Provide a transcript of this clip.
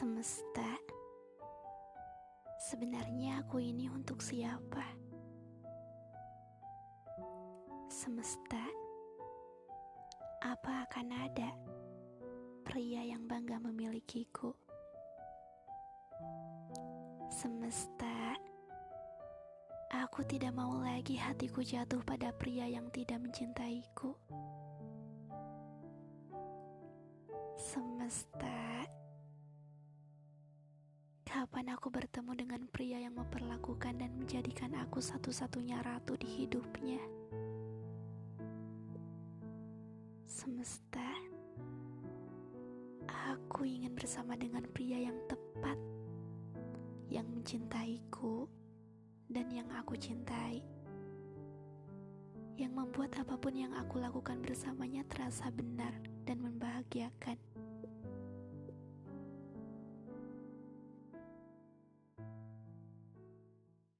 Semesta, sebenarnya aku ini untuk siapa? Semesta, apa akan ada pria yang bangga memilikiku? Semesta, aku tidak mau lagi hatiku jatuh pada pria yang tidak mencintaiku. Kapan aku bertemu dengan pria yang memperlakukan dan menjadikan aku satu-satunya ratu di hidupnya? Semesta, aku ingin bersama dengan pria yang tepat, yang mencintaiku, dan yang aku cintai, yang membuat apa pun yang aku lakukan bersamanya terasa benar dan membahagiakan.